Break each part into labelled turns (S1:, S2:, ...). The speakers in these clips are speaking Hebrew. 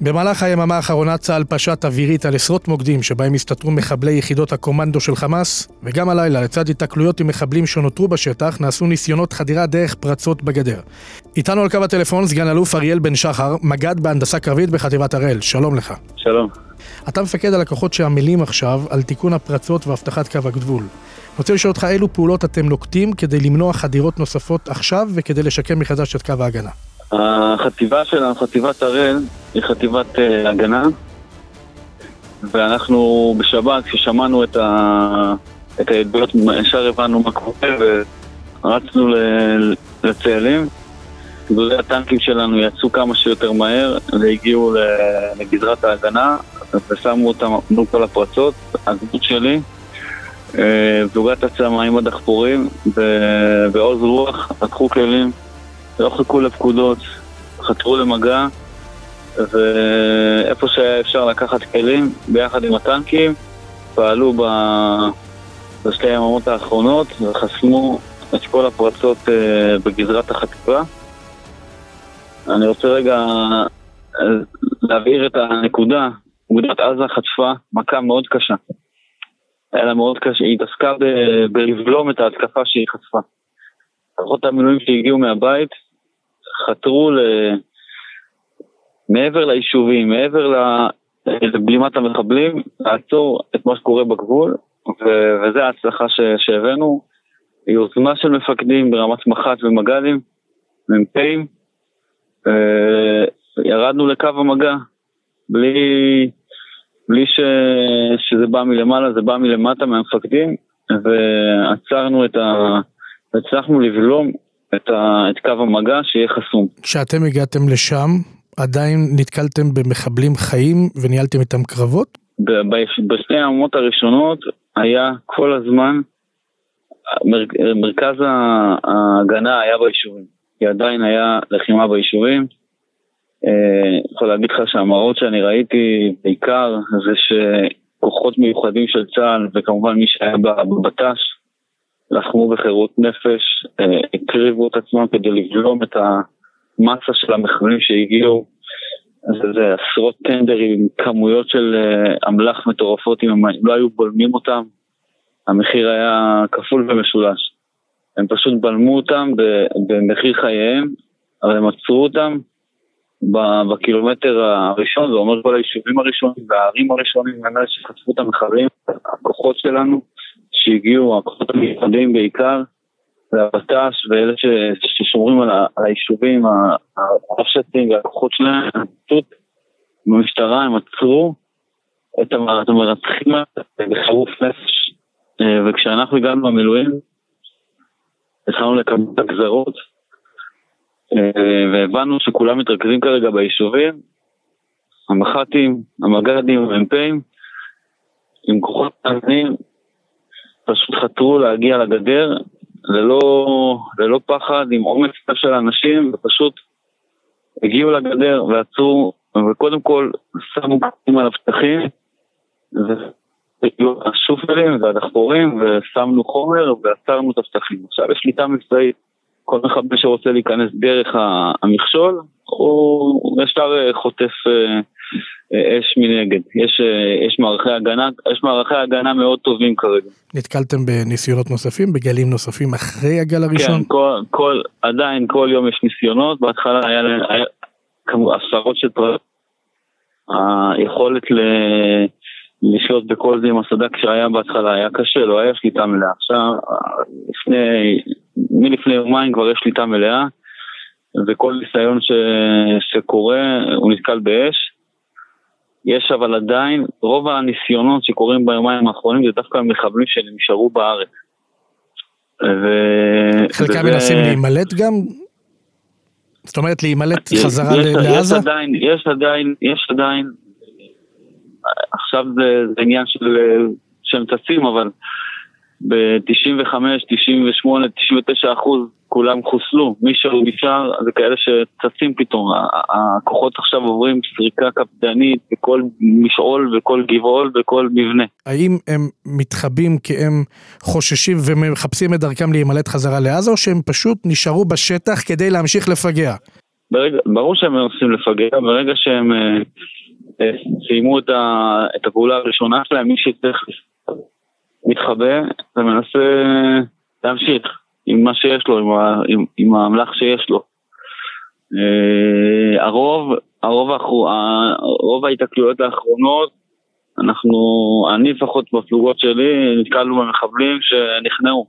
S1: במהלך היממה האחרונה צה"ל פשט אווירית על עשרות מוקדים שבהם הסתתרו מחבלי יחידות הקומנדו של חמאס, וגם הלילה, לצד התקלויות עם מחבלים שנותרו בשטח, נעשו ניסיונות חדירה דרך פרצות בגדר. איתנו על קו הטלפון סגן אלוף אריאל בן שחר, מג"ד בהנדסה קרבית בחטיבת הראל, שלום לך.
S2: שלום.
S1: אתה מפקד על הכוחות שעמלים עכשיו על תיקון הפרצות והבטחת קו הגבול. רוצה לשאול אותך אילו פעולות אתם נוקטים כדי למנוע חדירות נוספות עכשיו וכדי לשקם מחדש את קו ההגנה.
S2: החטיבה שלנו, חטיבת הראל, היא חטיבת uh, הגנה ואנחנו בשבת, כששמענו את, ה... את העדויות, ישר הבנו מה קורה ורצנו ל- לצאלים. גדודי הטנקים שלנו יצאו כמה שיותר מהר והגיעו לגזרת ההגנה ושמו אותם מול כל הפרצות. הגדוד שלי, זוגת הצמא עם הדחפורים ועוז רוח, לקחו כלים, לא חיכו לפקודות, חתרו למגע ואיפה שהיה אפשר לקחת כלים ביחד עם הטנקים פעלו ב... בשתי היממות האחרונות וחסמו את כל הפרצות בגזרת החטיבה. אני רוצה רגע להבהיר את הנקודה. אוגדת עזה חטפה מכה מאוד קשה. היה לה מאוד קשה, היא התעסקה בלבלום את ההתקפה שהיא חטפה. כוחות המילואים שהגיעו מהבית חתרו ל... מעבר ליישובים, מעבר לבלימת המחבלים, לעצור את מה שקורה בגבול, ו... וזו ההצלחה ש... שהבאנו. יוזמה של מפקדים ברמת מח"ט ומג"דים, מ"פים, ירדנו לקו המגע, בלי, בלי ש, שזה בא מלמעלה, זה בא מלמטה מהמפקדים, ועצרנו את ה... הצלחנו לבלום את, ה, את קו המגע שיהיה חסום.
S1: כשאתם הגעתם לשם, עדיין נתקלתם במחבלים חיים וניהלתם איתם קרבות?
S2: בשתי היממות הראשונות היה כל הזמן, מר, מרכז ההגנה היה ביישובים, כי עדיין היה לחימה ביישובים. אני יכול להגיד לך שהמראות שאני ראיתי בעיקר זה שכוחות מיוחדים של צה"ל וכמובן מי שהיה בבט"ש לחמו בחירות נפש, הקריבו את עצמם כדי לבלום את המסה של המחבלים שהגיעו. זה עשרות טנדרים, כמויות של אמל"ח מטורפות, אם הם לא היו בולמים אותם, המחיר היה כפול ומשולש. הם פשוט בלמו אותם במחיר חייהם, אבל הם עצרו אותם בקילומטר הראשון, זה אומר כל היישובים הראשונים והערים הראשונים, הם אלה שחטפו את המחרים, הכוחות שלנו שהגיעו, הכוחות המיוחדים בעיקר, והבט"ש ואלה ששומרים על, על היישובים, הרפשטים והכוחות שלהם, פשוט במשטרה הם עצרו את המרצחים בחירוף נפש, וכשאנחנו הגענו במילואים, התחלנו לקבל את הגזרות, והבנו שכולם מתרכזים כרגע ביישובים, המח"טים, המג"דים, המ"פים, עם כוחות קטנים, פשוט חתרו להגיע לגדר ללא, ללא פחד, עם אומץ של אנשים, ופשוט הגיעו לגדר ועצרו, וקודם כל שמו קטנים על הפתחים, והיו השופלים והדחפורים, ושמנו חומר ועצרנו את הפתחים. עכשיו יש שליטה מבצעית. כל מחבל שרוצה להיכנס דרך המכשול, הוא ישר חוטף אש מנגד. יש, יש מערכי הגנה, יש מערכי הגנה מאוד טובים כרגע.
S1: נתקלתם בניסיונות נוספים, בגלים נוספים אחרי הגל הראשון?
S2: כן, כל, כל, עדיין כל יום יש ניסיונות, בהתחלה היה, כמו עשרות של פרט. היכולת ל... לשלוט בכל זה עם הסדק שהיה בהתחלה היה קשה, לא היה שליטה מלאה. עכשיו, לפני, מלפני יומיים כבר יש שליטה מלאה, וכל ניסיון ש, שקורה הוא נתקל באש. יש אבל עדיין, רוב הניסיונות שקורים ביומיים האחרונים זה דווקא מחבלים שנשארו בארץ.
S1: ו... חלקם וזה... מנסים להימלט גם? זאת אומרת להימלט חזרה
S2: יש,
S1: לעזה?
S2: יש עדיין, יש עדיין, יש עדיין עכשיו זה, זה עניין של, אה, שהם צצים, אבל ב-95, 98, 99 אחוז כולם חוסלו. מי שעוד נשאר זה כאלה שצצים פתאום. הכוחות עכשיו עוברים סריקה קפדנית בכל משעול, בכל גבעול, בכל מבנה.
S1: האם הם מתחבאים כי הם חוששים ומחפשים את דרכם להימלט חזרה לעזה, או שהם פשוט נשארו בשטח כדי להמשיך לפגע?
S2: ברגע, ברור שהם מנסים לפגע, ברגע שהם אה, אה, סיימו את, ה, את הפעולה הראשונה שלהם, מי שצריך מתחבא ומנסה להמשיך עם מה שיש לו, עם, ה, עם, עם האמל"ח שיש לו. אה, הרוב, הרוב, הרוב ההתקלויות האחרונות, אנחנו, אני לפחות בפלוגות שלי, נתקלנו במחבלים שנכנעו.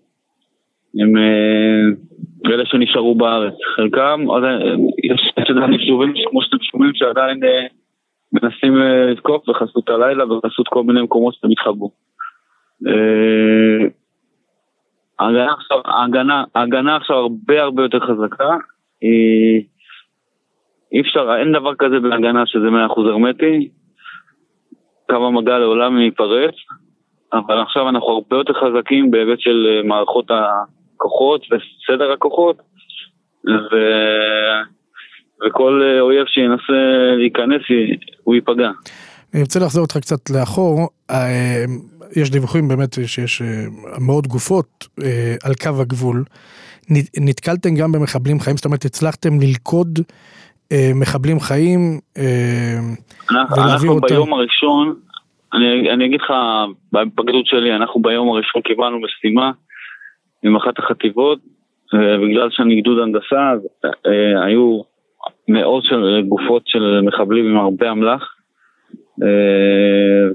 S2: הם אה, אלה שנשארו בארץ. חלקם, יש עדיין יישובים, כמו שאתם שומעים, שעדיין אה, מנסים לתקוף בחסות הלילה ובחסות כל מיני מקומות שהם התחבאו. ההגנה עכשיו, ההגנה, ההגנה עכשיו הרבה הרבה יותר חזקה. אי אפשר, אין דבר כזה בהגנה שזה 100% הרמטי. קו המגע לעולם ייפרץ, אבל עכשיו אנחנו הרבה יותר חזקים בהיבט של אה, מערכות הכוחות וסדר הכוחות, ו... וכל אה, אויב שינסה להיכנס, הוא ייפגע.
S1: אני רוצה לחזור אותך קצת לאחור. אה, יש דיווחים באמת שיש אה, מאות גופות אה, על קו הגבול. נתקלתם גם במחבלים חיים? זאת אומרת, הצלחתם ללכוד מחבלים חיים
S2: ולהביא אותם? אנחנו ביום הראשון, אני, אני אגיד לך, בפקדות שלי, אנחנו ביום הראשון קיבלנו משימה עם אחת החטיבות, בגלל שאני גדוד הנדסה, אז היו מאות של גופות של מחבלים עם הרבה אמל"ח.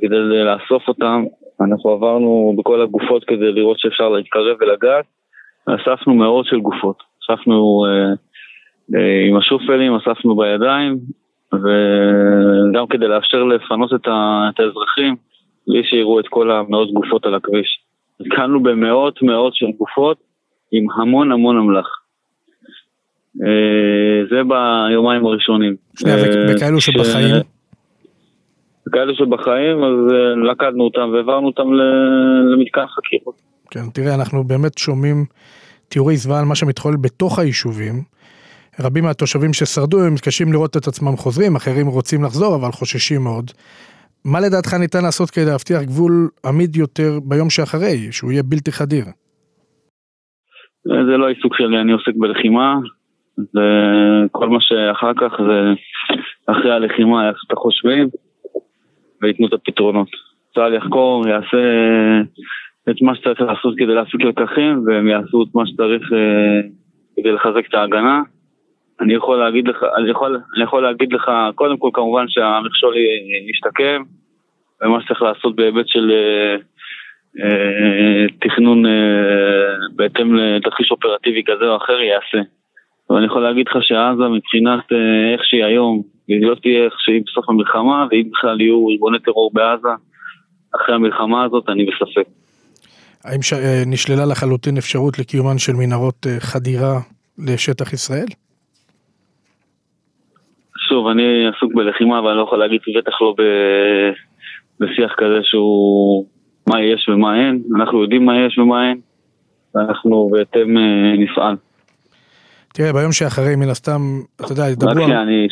S2: כדי לאסוף אותם, אנחנו עברנו בכל הגופות כדי לראות שאפשר להתקרב ולגעת, אספנו מאות של גופות. אספנו אה, אה, עם השופלים, אספנו בידיים, וגם כדי לאפשר לפנות את, ה, את האזרחים, בלי שיראו את כל המאות גופות על הכביש. התקלנו במאות מאות של גופות עם המון המון אמל"ח. אה, זה ביומיים הראשונים.
S1: וכאלו שבחיים?
S2: כאלה שבחיים, אז אה, לקדנו אותם והעברנו אותם למתקן חקירות.
S1: כן, תראה, אנחנו באמת שומעים תיאורי זוועה על מה שמתחולל בתוך היישובים. רבים מהתושבים ששרדו הם מתקשים לראות את עצמם חוזרים, אחרים רוצים לחזור אבל חוששים מאוד. מה לדעתך ניתן לעשות כדי להבטיח גבול עמיד יותר ביום שאחרי, שהוא יהיה בלתי חדיר?
S2: זה לא העיסוק שלי, אני עוסק בלחימה, וכל מה שאחר כך זה אחרי הלחימה, איך שאתה חושבים. וייתנו את הפתרונות. צה"ל יחקור, יעשה את מה שצריך לעשות כדי להפיק לקחים, והם יעשו את מה שצריך אה, כדי לחזק את ההגנה. אני יכול להגיד לך, אני יכול, אני יכול להגיד לך, קודם כל כמובן שהמכשול ישתקם, ומה שצריך לעשות בהיבט של אה, אה, תכנון אה, בהתאם לתרחיש אופרטיבי כזה או אחר יעשה. ואני יכול להגיד לך שעזה מבחינת אה, איך שהיא היום, לא תהיה איך שהיא בסוף המלחמה, ואם בכלל יהיו ארגוני טרור בעזה, אחרי המלחמה הזאת אני בספק.
S1: האם ש... אה, נשללה לחלוטין אפשרות לקיומן של מנהרות אה, חדירה לשטח ישראל?
S2: שוב, אני עסוק בלחימה ואני לא יכול להגיד, בטח לא ב... בשיח כזה שהוא מה יש ומה אין, אנחנו יודעים מה יש ומה אין, ואנחנו בהתאם נפעל.
S1: תראה, ביום שאחרי, מן הסתם, אתה יודע,
S2: ידברו... רק שנייה, אני,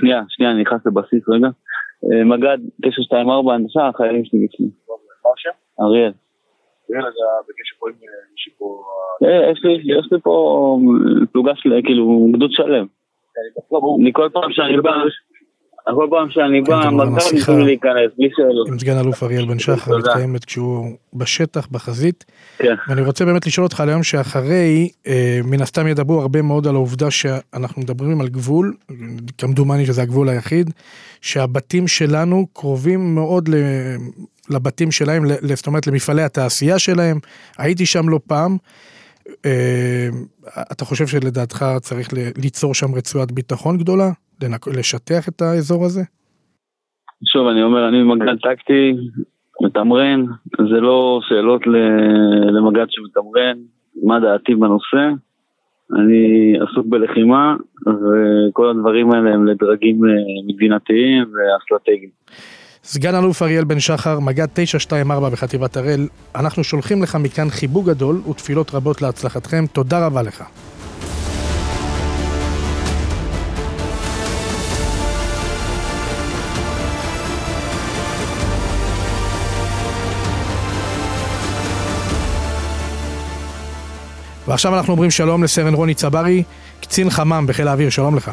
S2: שנייה, שנייה, אני נכנס לבסיס רגע. אה, מג"ד 924 הנדסה, החיילים שלי בפנים. מה השם? אריאל. אריאל, אתה בקשר פה עם מישהו פה... אה, יש לי פה פלוגה של, כאילו, גדוד שלם. אני כל פעם שאני בא... כל פעם שאני בא, מג"ד ניסו להיכנס, בלי שאלות.
S1: עם סגן אלוף אריאל בן שחר, מתקיימת כשהוא בשטח, בחזית. כן. ואני רוצה באמת לשאול אותך על היום שאחרי, אה, מן הסתם ידברו הרבה מאוד על העובדה שאנחנו מדברים על גבול, כמדומני שזה הגבול היחיד, שהבתים שלנו קרובים מאוד לבתים שלהם, זאת אומרת למפעלי התעשייה שלהם. הייתי שם לא פעם. אה, אתה חושב שלדעתך צריך ליצור שם רצועת ביטחון גדולה? לשטח את האזור הזה?
S2: שוב, אני אומר, אני מג"ד טקטי, מתמרן, זה לא שאלות למג"ד שמתמרן, מה דעתי בנושא. אני עסוק בלחימה, וכל הדברים האלה הם לדרגים אה, מדינתיים ואסטרטגיים.
S1: סגן אלוף אריאל בן שחר, מג"ד 924 בחטיבת הראל, אנחנו שולחים לך מכאן חיבוק גדול ותפילות רבות להצלחתכם, תודה רבה לך. ועכשיו אנחנו אומרים שלום לסרן רוני צברי, קצין חמ"ם בחיל האוויר, שלום לך.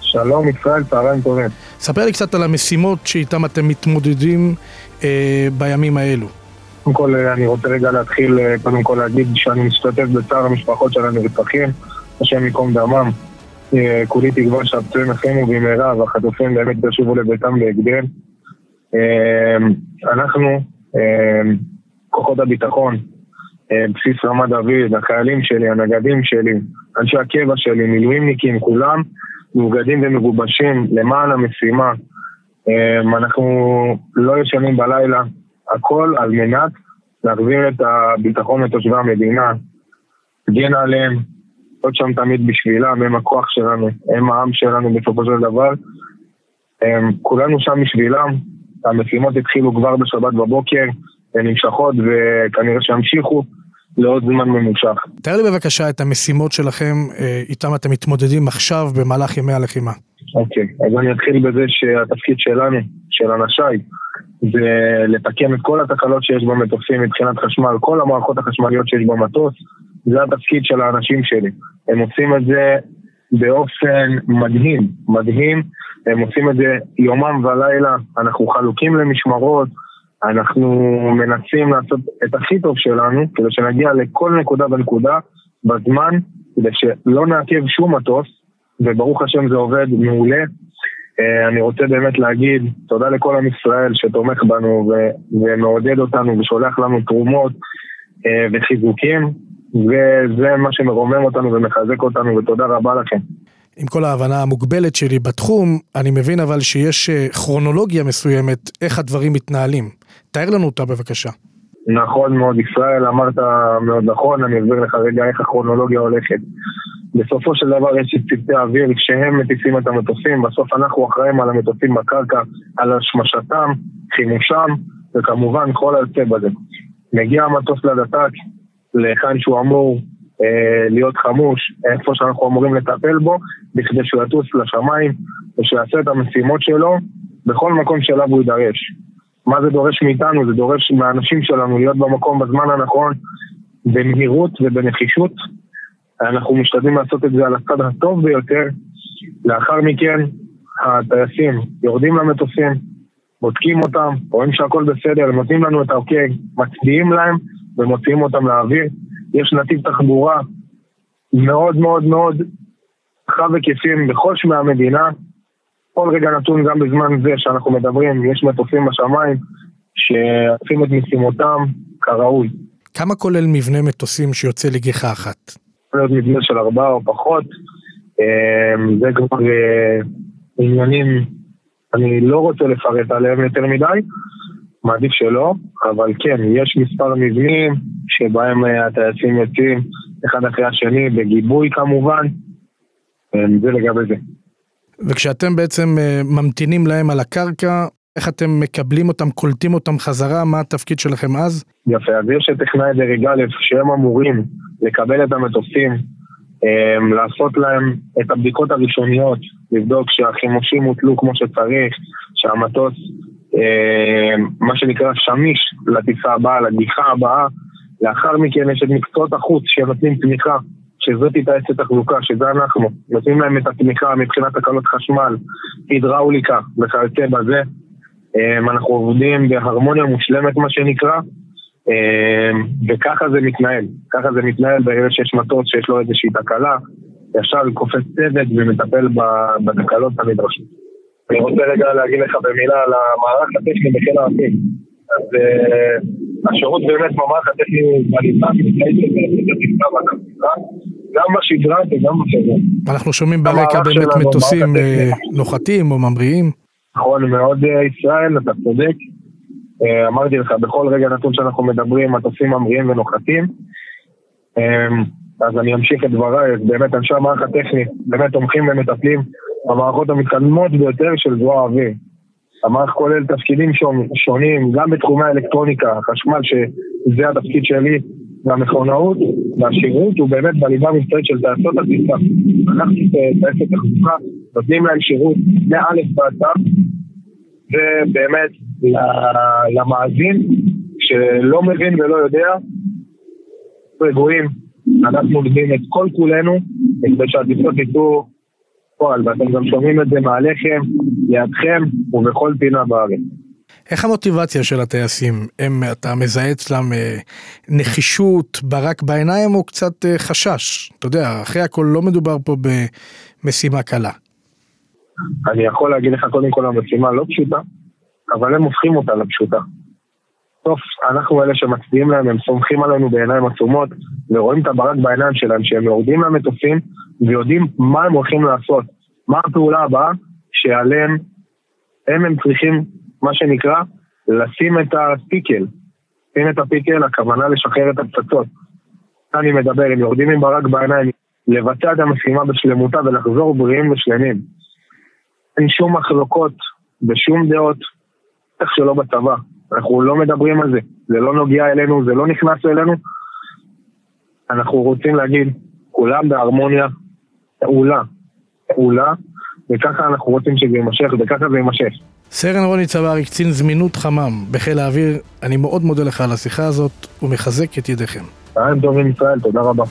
S3: שלום ישראל, צהריים טובים.
S1: ספר לי קצת על המשימות שאיתן אתם מתמודדים אה, בימים האלו.
S3: קודם כל אני רוצה רגע להתחיל, אה, קודם כל להגיד שאני משתתף בצער המשפחות של הנרצחים, השם ייקום דמם. אה, כולי תקווה שהפצועים יחלימו במהרה והחטופים באמת ישובו לביתם בהקדם. אה, אנחנו, כוחות הביטחון, בסיס רמת דוד, החיילים שלי, הנגדים שלי, אנשי הקבע שלי, מילואימניקים, כולם מאוגדים ומגובשים למען המשימה. אנחנו לא ישנים בלילה, הכל על מנת להחזיר את הביטחון לתושבי המדינה, הגן עליהם, להיות שם תמיד בשבילם, הם הכוח שלנו, הם העם שלנו בסופו של דבר. הם, כולנו שם בשבילם, המשימות התחילו כבר בשבת בבוקר, הן נמשכות וכנראה שימשיכו לעוד זמן ממושך.
S1: תאר לי בבקשה את המשימות שלכם, אה, איתם אתם מתמודדים עכשיו במהלך ימי הלחימה.
S3: אוקיי, אז אני אתחיל בזה שהתפקיד שלנו, של אנשיי, זה לתקן את כל התקלות שיש במטוסים מבחינת חשמל, כל המערכות החשמליות שיש במטוס, זה התפקיד של האנשים שלי. הם עושים את זה באופן מדהים, מדהים, הם עושים את זה יומם ולילה, אנחנו חלוקים למשמרות, אנחנו מנסים לעשות את הכי טוב שלנו, כדי שנגיע לכל נקודה ונקודה בזמן, כדי שלא נעכב שום מטוס, וברוך השם זה עובד מעולה. אה, אני רוצה באמת להגיד תודה לכל עם ישראל שתומך בנו ומעודד אותנו ושולח לנו תרומות אה, וחיזוקים, וזה מה שמרומם אותנו ומחזק אותנו, ותודה רבה לכם.
S1: עם כל ההבנה המוגבלת שלי בתחום, אני מבין אבל שיש אה, כרונולוגיה מסוימת איך הדברים מתנהלים. תאר לנו אותה בבקשה.
S3: נכון מאוד, ישראל, אמרת מאוד נכון, אני אסביר לך רגע איך הכרונולוגיה הולכת. בסופו של דבר יש את צוותי האוויר שהם מטיסים את המטוסים, בסוף אנחנו אחראים על המטוסים בקרקע, על השמשתם, חימושם, וכמובן כל היוצא בזה. מגיע המטוס לדת"ק, להיכן שהוא אמור אה, להיות חמוש, איפה שאנחנו אמורים לטפל בו, בכדי שהוא יטוס לשמיים, ושיעשה את המשימות שלו בכל מקום שאליו הוא יידרש. מה זה דורש מאיתנו? זה דורש מהאנשים שלנו להיות במקום בזמן הנכון, במהירות ובנחישות. אנחנו משתדלים לעשות את זה על הצד הטוב ביותר. לאחר מכן, הטייסים יורדים למטוסים, בודקים אותם, רואים שהכל בסדר, נותנים לנו את האוקיי, מצדיעים להם ומוציאים אותם לאוויר. יש נתיב תחבורה מאוד מאוד מאוד רחב היקפים בכל שמי המדינה, כל רגע נתון גם בזמן זה שאנחנו מדברים, יש מטוסים בשמיים שעושים את משימותם כראוי.
S1: כמה כולל מבנה מטוסים שיוצא לגיחה אחת?
S3: יכול להיות מבנה של ארבעה או פחות, אמ, זה כבר אה, עניינים, אני לא רוצה לפרט עליהם יותר מדי, מעדיף שלא, אבל כן, יש מספר מבנים שבהם אה, הטייסים יוצאים אחד אחרי השני, בגיבוי כמובן, אמ, זה לגבי זה.
S1: וכשאתם בעצם אה, ממתינים להם על הקרקע, איך אתם מקבלים אותם, קולטים אותם חזרה, מה התפקיד שלכם אז?
S3: יפה, אז יש את טכנאי דרג א' שהם אמורים לקבל את המטוסים, הם, לעשות להם את הבדיקות הראשוניות, לבדוק שהחימושים הוטלו כמו שצריך, שהמטוס, הם, מה שנקרא שמיש לטיסה הבאה, לגיחה הבאה. לאחר מכן יש את מקצועות החוץ שנותנים תמיכה שזאת טייסת תחזוקה, שזה אנחנו. נותנים להם את התמיכה מבחינת הקלות חשמל, הידראוליקה וכיוצא בזה. אמ, אנחנו עובדים בהרמוניה מושלמת מה שנקרא, אמ, וככה זה מתנהל. ככה זה מתנהל ברגע שיש מטוס שיש לו איזושהי תקלה, ישר קופץ צוות ומטפל בתקלות הנדרשות. אני רוצה רגע להגיד לך במילה על המערך הטכני בחיל האוויר. אז אה, השירות באמת במערך הטכני גם בשגרה וגם בחירום.
S1: אנחנו שומעים ברקע באמת מטוסים אה, נוחתים או ממריאים.
S3: נכון מאוד אה, ישראל, אתה צודק. אמרתי לך, בכל רגע נתון שאנחנו מדברים, מטוסים ממריאים ונוחתים. אז אני אמשיך את דבריי, באמת אנשי המערך הטכני באמת תומכים ומטפלים במערכות המתקדמות ביותר של זרוע האוויר. המערך כולל תפקידים שונים, גם בתחומי האלקטרוניקה, החשמל, שזה התפקיד שלי, והמכונאות, והשירות הוא באמת בליבה המבצעית של תעשיות הטיסה. אנחנו טייסת תחזוקה, נותנים להם שירות ועד תו, ובאמת למאזין שלא מבין ולא יודע, רגועים, אנחנו עובדים את כל כולנו כדי שהטיסות יצאו פועל, ואתם גם שומעים את זה מעליכם, לידכם ובכל פינה בארץ.
S1: איך המוטיבציה של הטייסים? הם, אתה מזהה אצלם אה, נחישות, ברק בעיניים או קצת אה, חשש? אתה יודע, אחרי הכל לא מדובר פה במשימה קלה.
S3: אני יכול להגיד לך קודם כל המשימה לא פשוטה, אבל הם הופכים אותה לפשוטה. בסוף אנחנו אלה שמצביעים להם, הם סומכים עלינו בעיניים עצומות ורואים את הברק בעיניים שלהם, שהם יורדים למטוסים ויודעים מה הם הולכים לעשות, מה הפעולה הבאה שעליהם הם הם צריכים, מה שנקרא, לשים את הפיקל. לשים את הפיקל, הכוונה לשחרר את הפצצות. אני מדבר, הם יורדים עם ברק בעיניים, לבצע את המשימה בשלמותה ולחזור בריאים ושלמים. אין שום מחלוקות ושום דעות, איך שלא בצבא. אנחנו לא מדברים על זה, זה לא נוגע אלינו, זה לא נכנס אלינו. אנחנו רוצים להגיד, כולם בהרמוניה, פעולה, פעולה, וככה אנחנו רוצים שזה יימשך, וככה זה יימשך.
S1: סרן רוני צברי, קצין זמינות חמם בחיל האוויר, אני מאוד מודה לך על השיחה הזאת ומחזק את ידיכם.
S3: צהריים טובים ישראל, תודה רבה.